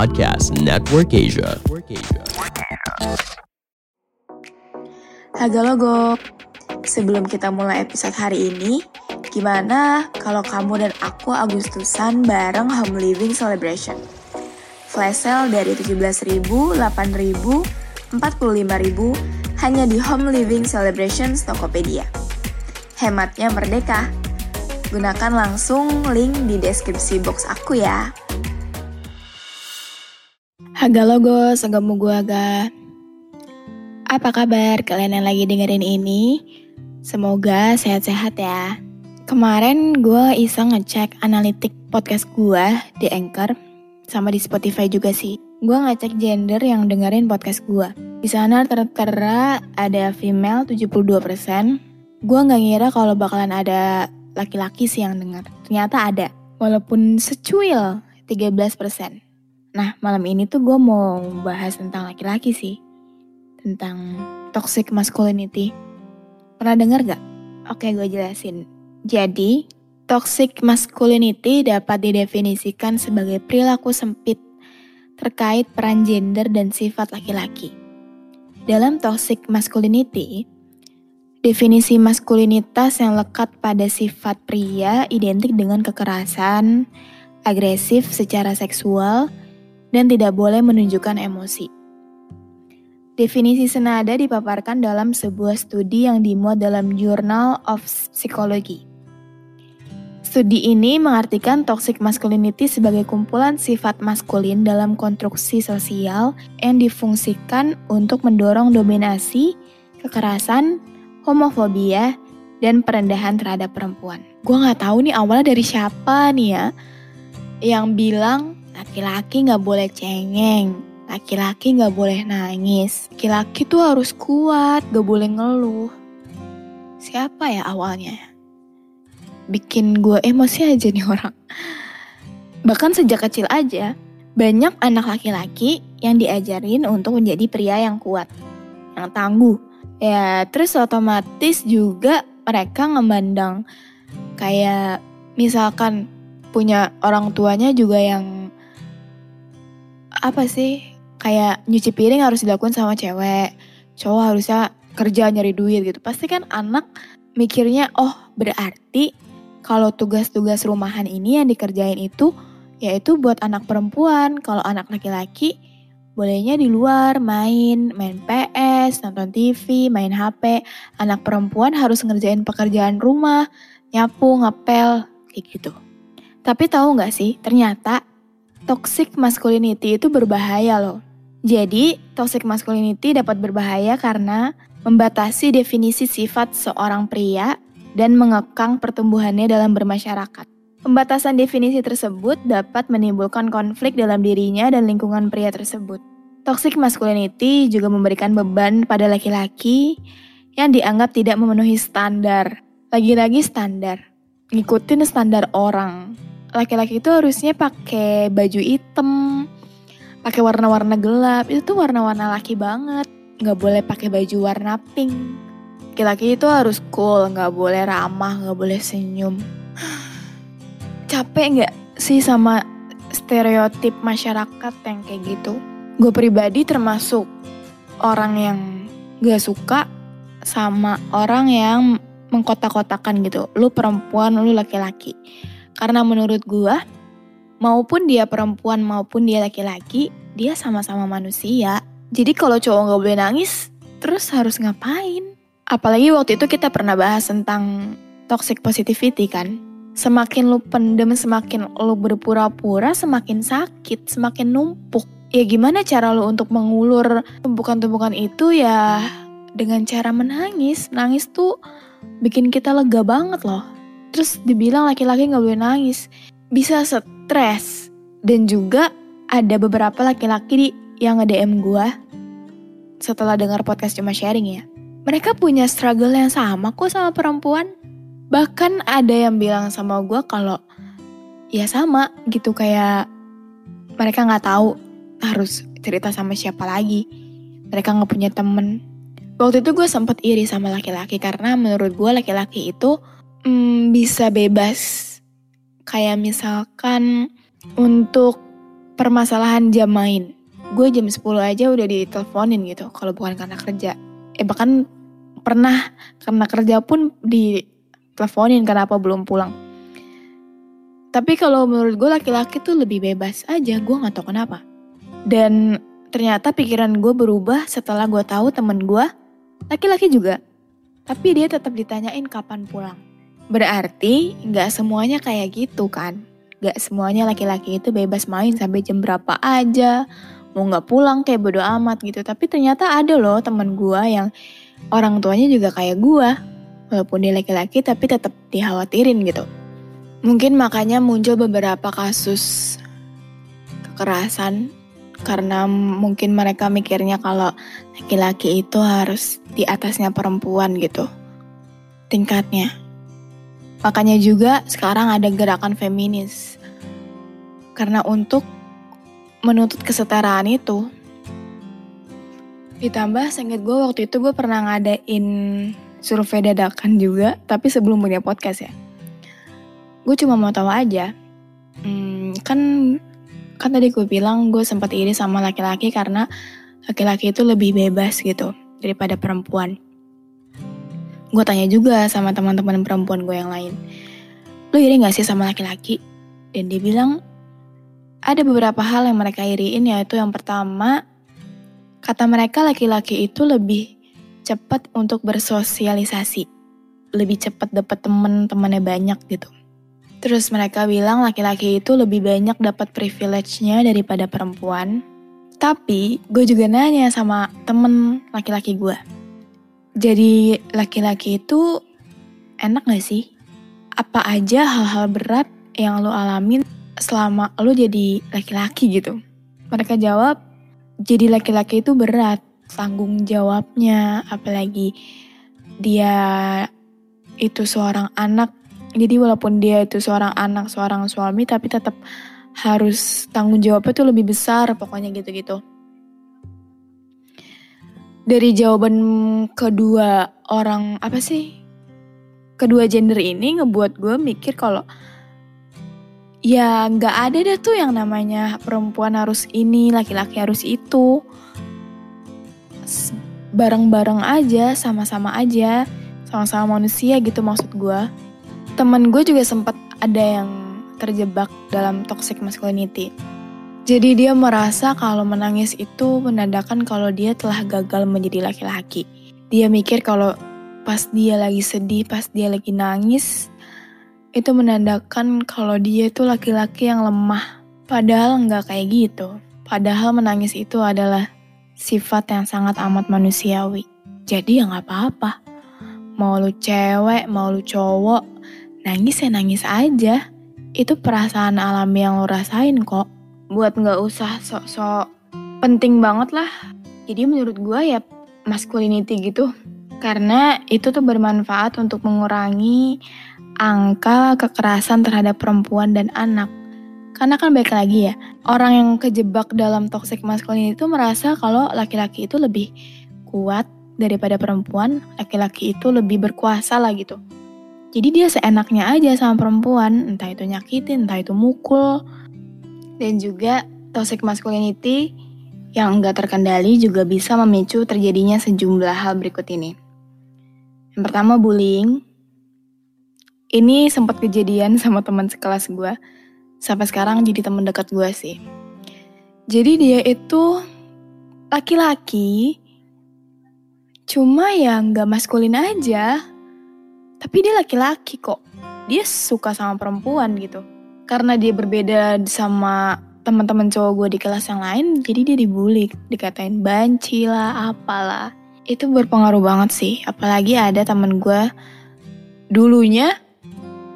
Podcast Network Asia. Haga Logo. Sebelum kita mulai episode hari ini, gimana kalau kamu dan aku Agustusan bareng Home Living Celebration? Flash sale dari 17.000, 8.000, 45.000 hanya di Home Living Celebration Tokopedia. Hematnya merdeka. Gunakan langsung link di deskripsi box aku ya. Haga logo, segamu gua aga. Apa kabar kalian yang lagi dengerin ini? Semoga sehat-sehat ya. Kemarin gue iseng ngecek analitik podcast gue di Anchor sama di Spotify juga sih. Gue ngecek gender yang dengerin podcast gue. Di sana tertera ada female 72%. Gue nggak ngira kalau bakalan ada laki-laki sih yang denger. Ternyata ada. Walaupun secuil 13%. Nah, malam ini tuh gue mau bahas tentang laki-laki sih. Tentang toxic masculinity. Pernah denger gak? Oke, gue jelasin. Jadi, toxic masculinity dapat didefinisikan sebagai perilaku sempit terkait peran gender dan sifat laki-laki. Dalam toxic masculinity, definisi maskulinitas yang lekat pada sifat pria identik dengan kekerasan, agresif secara seksual, dan tidak boleh menunjukkan emosi. Definisi senada dipaparkan dalam sebuah studi yang dimuat dalam Journal of Psychology. Studi ini mengartikan toxic masculinity sebagai kumpulan sifat maskulin dalam konstruksi sosial yang difungsikan untuk mendorong dominasi, kekerasan, homofobia, dan perendahan terhadap perempuan. Gue nggak tahu nih awalnya dari siapa nih ya yang bilang laki-laki nggak boleh cengeng, laki-laki nggak boleh nangis, laki-laki tuh harus kuat, gak boleh ngeluh. Siapa ya awalnya? bikin gue emosi aja nih orang. Bahkan sejak kecil aja, banyak anak laki-laki yang diajarin untuk menjadi pria yang kuat, yang tangguh. Ya, terus otomatis juga mereka ngemandang kayak misalkan punya orang tuanya juga yang apa sih kayak nyuci piring harus dilakukan sama cewek cowok harusnya kerja nyari duit gitu pasti kan anak mikirnya oh berarti kalau tugas-tugas rumahan ini yang dikerjain itu yaitu buat anak perempuan. Kalau anak laki-laki bolehnya di luar main, main PS, nonton TV, main HP. Anak perempuan harus ngerjain pekerjaan rumah, nyapu, ngepel, kayak gitu. Tapi tahu nggak sih, ternyata toxic masculinity itu berbahaya loh. Jadi, toxic masculinity dapat berbahaya karena membatasi definisi sifat seorang pria dan mengekang pertumbuhannya dalam bermasyarakat. Pembatasan definisi tersebut dapat menimbulkan konflik dalam dirinya dan lingkungan pria tersebut. Toxic masculinity juga memberikan beban pada laki-laki yang dianggap tidak memenuhi standar. Lagi-lagi standar, ngikutin standar orang. Laki-laki itu harusnya pakai baju hitam, pakai warna-warna gelap. Itu tuh warna-warna laki banget. Nggak boleh pakai baju warna pink laki-laki itu harus cool, nggak boleh ramah, nggak boleh senyum. Capek nggak sih sama stereotip masyarakat yang kayak gitu? Gue pribadi termasuk orang yang gak suka sama orang yang mengkotak-kotakan gitu. Lu perempuan, lu laki-laki. Karena menurut gue, maupun dia perempuan maupun dia laki-laki, dia sama-sama manusia. Jadi kalau cowok gak boleh nangis, terus harus ngapain? Apalagi waktu itu kita pernah bahas tentang toxic positivity kan. Semakin lu pendem, semakin lu berpura-pura, semakin sakit, semakin numpuk. Ya gimana cara lu untuk mengulur tumpukan-tumpukan itu ya dengan cara menangis. Nangis tuh bikin kita lega banget loh. Terus dibilang laki-laki nggak boleh nangis, bisa stres. Dan juga ada beberapa laki-laki yang nge-DM gue setelah dengar podcast cuma sharing ya. Mereka punya struggle yang sama kok sama perempuan. Bahkan ada yang bilang sama gue kalau ya sama gitu kayak mereka nggak tahu harus cerita sama siapa lagi. Mereka nggak punya temen. Waktu itu gue sempet iri sama laki-laki karena menurut gue laki-laki itu hmm, bisa bebas. Kayak misalkan untuk permasalahan jam main. Gue jam 10 aja udah diteleponin gitu kalau bukan karena kerja. Eh bahkan pernah karena kerja pun di teleponin kenapa belum pulang. Tapi kalau menurut gue laki-laki tuh lebih bebas aja, gue gak tau kenapa. Dan ternyata pikiran gue berubah setelah gue tahu temen gue laki-laki juga. Tapi dia tetap ditanyain kapan pulang. Berarti gak semuanya kayak gitu kan. Gak semuanya laki-laki itu bebas main sampai jam berapa aja. Mau gak pulang kayak bodo amat gitu. Tapi ternyata ada loh temen gue yang orang tuanya juga kayak gue walaupun dia laki-laki tapi tetap dikhawatirin gitu. Mungkin makanya muncul beberapa kasus kekerasan karena mungkin mereka mikirnya kalau laki-laki itu harus di atasnya perempuan gitu tingkatnya. Makanya juga sekarang ada gerakan feminis. Karena untuk menuntut kesetaraan itu. Ditambah seinget gue waktu itu gue pernah ngadain survei dadakan juga, tapi sebelum punya podcast ya. Gue cuma mau tahu aja, hmm, kan kan tadi gue bilang gue sempat iri sama laki-laki karena laki-laki itu lebih bebas gitu daripada perempuan. Gue tanya juga sama teman-teman perempuan gue yang lain, lo iri gak sih sama laki-laki? Dan dia bilang, ada beberapa hal yang mereka iriin yaitu yang pertama, kata mereka laki-laki itu lebih cepat untuk bersosialisasi. Lebih cepat dapat temen-temannya banyak gitu. Terus mereka bilang laki-laki itu lebih banyak dapat privilege-nya daripada perempuan. Tapi gue juga nanya sama temen laki-laki gue. Jadi laki-laki itu enak gak sih? Apa aja hal-hal berat yang lo alamin selama lo jadi laki-laki gitu? Mereka jawab, jadi laki-laki itu berat tanggung jawabnya, apalagi dia itu seorang anak. Jadi walaupun dia itu seorang anak, seorang suami, tapi tetap harus tanggung jawabnya tuh lebih besar, pokoknya gitu-gitu. Dari jawaban kedua orang apa sih? Kedua gender ini ngebuat gue mikir kalau ya nggak ada deh tuh yang namanya perempuan harus ini, laki-laki harus itu bareng-bareng aja, sama-sama aja, sama-sama manusia gitu maksud gue. Temen gue juga sempat ada yang terjebak dalam toxic masculinity. Jadi dia merasa kalau menangis itu menandakan kalau dia telah gagal menjadi laki-laki. Dia mikir kalau pas dia lagi sedih, pas dia lagi nangis, itu menandakan kalau dia itu laki-laki yang lemah. Padahal nggak kayak gitu. Padahal menangis itu adalah sifat yang sangat amat manusiawi. Jadi ya nggak apa-apa. Mau lu cewek, mau lu cowok, nangis ya nangis aja. Itu perasaan alami yang lu rasain kok. Buat nggak usah sok-sok penting banget lah. Jadi menurut gue ya masculinity gitu. Karena itu tuh bermanfaat untuk mengurangi angka kekerasan terhadap perempuan dan anak. Karena kan baik lagi ya, orang yang kejebak dalam toxic masculinity itu merasa kalau laki-laki itu lebih kuat daripada perempuan, laki-laki itu lebih berkuasa lah gitu. Jadi dia seenaknya aja sama perempuan, entah itu nyakitin, entah itu mukul. Dan juga toxic masculinity yang enggak terkendali juga bisa memicu terjadinya sejumlah hal berikut ini. Yang pertama bullying. Ini sempat kejadian sama teman sekelas gue sampai sekarang jadi temen dekat gue sih. Jadi dia itu laki-laki, cuma ya nggak maskulin aja. Tapi dia laki-laki kok. Dia suka sama perempuan gitu. Karena dia berbeda sama teman-teman cowok gue di kelas yang lain, jadi dia dibully, dikatain banci lah, apalah. Itu berpengaruh banget sih. Apalagi ada temen gue dulunya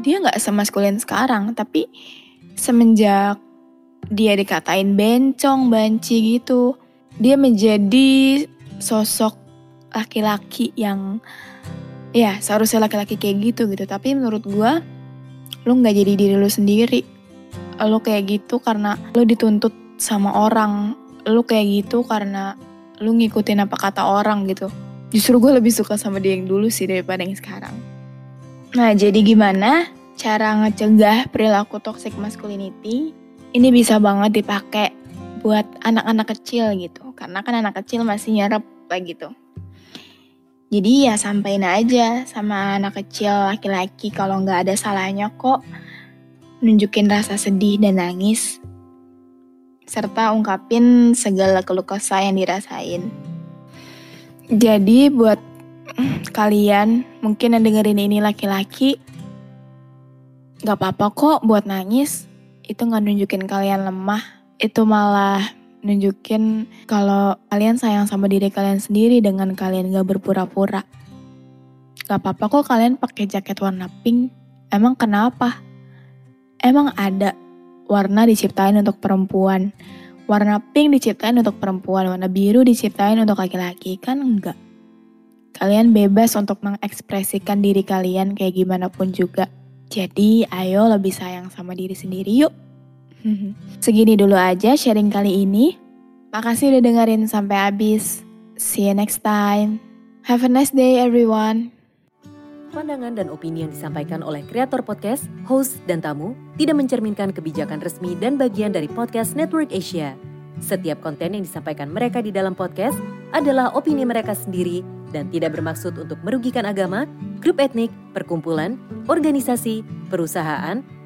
dia nggak semaskulin sekarang, tapi semenjak dia dikatain bencong, banci gitu, dia menjadi sosok laki-laki yang ya seharusnya laki-laki kayak gitu gitu. Tapi menurut gue, lu nggak jadi diri lu sendiri. Lu kayak gitu karena lu dituntut sama orang. Lu kayak gitu karena lu ngikutin apa kata orang gitu. Justru gue lebih suka sama dia yang dulu sih daripada yang sekarang. Nah, jadi gimana cara ngecegah perilaku toxic masculinity? Ini bisa banget dipakai buat anak-anak kecil gitu. Karena kan anak kecil masih nyerap kayak gitu. Jadi ya sampaikan aja sama anak kecil laki-laki kalau nggak ada salahnya kok. Nunjukin rasa sedih dan nangis. Serta ungkapin segala keluh kesah yang dirasain. Jadi buat kalian mungkin yang dengerin ini laki-laki gak apa-apa kok buat nangis. Itu nggak nunjukin kalian lemah. Itu malah nunjukin kalau kalian sayang sama diri kalian sendiri dengan kalian gak berpura-pura. Gak apa-apa kok kalian pakai jaket warna pink. Emang kenapa? Emang ada warna diciptain untuk perempuan. Warna pink diciptain untuk perempuan warna biru diciptain untuk laki-laki. Kan enggak? Kalian bebas untuk mengekspresikan diri kalian kayak gimana pun juga. Jadi ayo lebih sayang sama diri sendiri yuk. Segini dulu aja sharing kali ini. Makasih udah dengerin sampai habis. See you next time. Have a nice day everyone. Pandangan dan opini yang disampaikan oleh kreator podcast, host, dan tamu tidak mencerminkan kebijakan resmi dan bagian dari podcast Network Asia. Setiap konten yang disampaikan mereka di dalam podcast adalah opini mereka sendiri dan tidak bermaksud untuk merugikan agama, grup etnik, perkumpulan, organisasi, perusahaan,